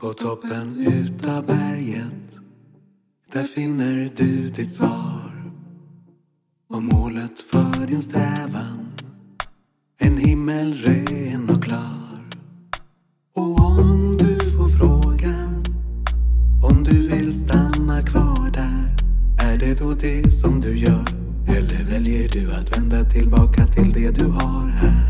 På toppen utav berget Där finner du ditt svar Och målet för din strävan En himmel ren och klar Och om du får frågan Om du vill stanna kvar där Är det då det som du gör? Eller väljer du att vända tillbaka till det du har här?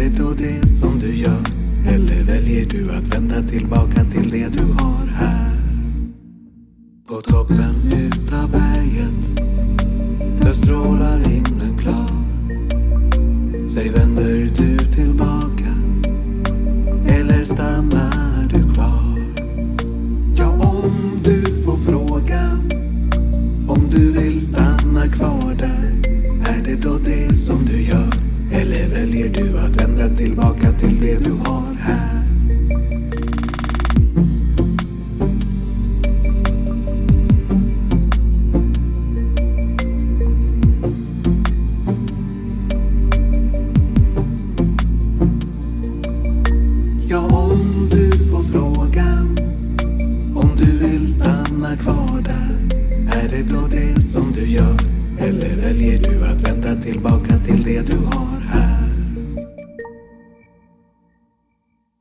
Det då det som du gör? Eller väljer du att vända tillbaka till det du har här? På toppen utav berget Där strålar himlen klar Säg vänder du tillbaka Eller stannar du kvar? Ja, om du får frågan om du vill stanna kvar där Är det då det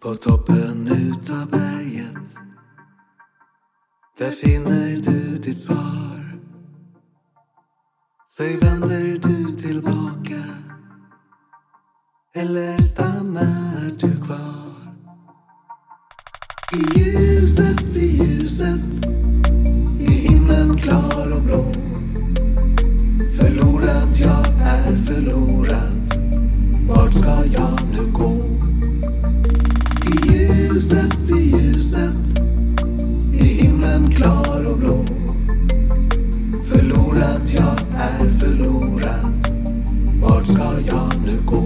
På toppen utav berget Där finner du ditt svar Säg vänder du tillbaka Eller stannar du kvar? I Förlorad, jag är förlorad. Vart ska jag nu gå?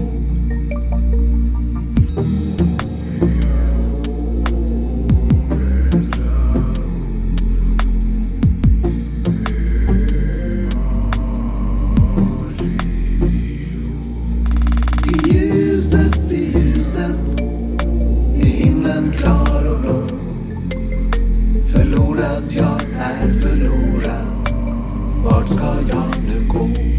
I ljuset, i ljuset I himlen klar och blå. Förlorad, jag är förlorad. Spotka Janekum.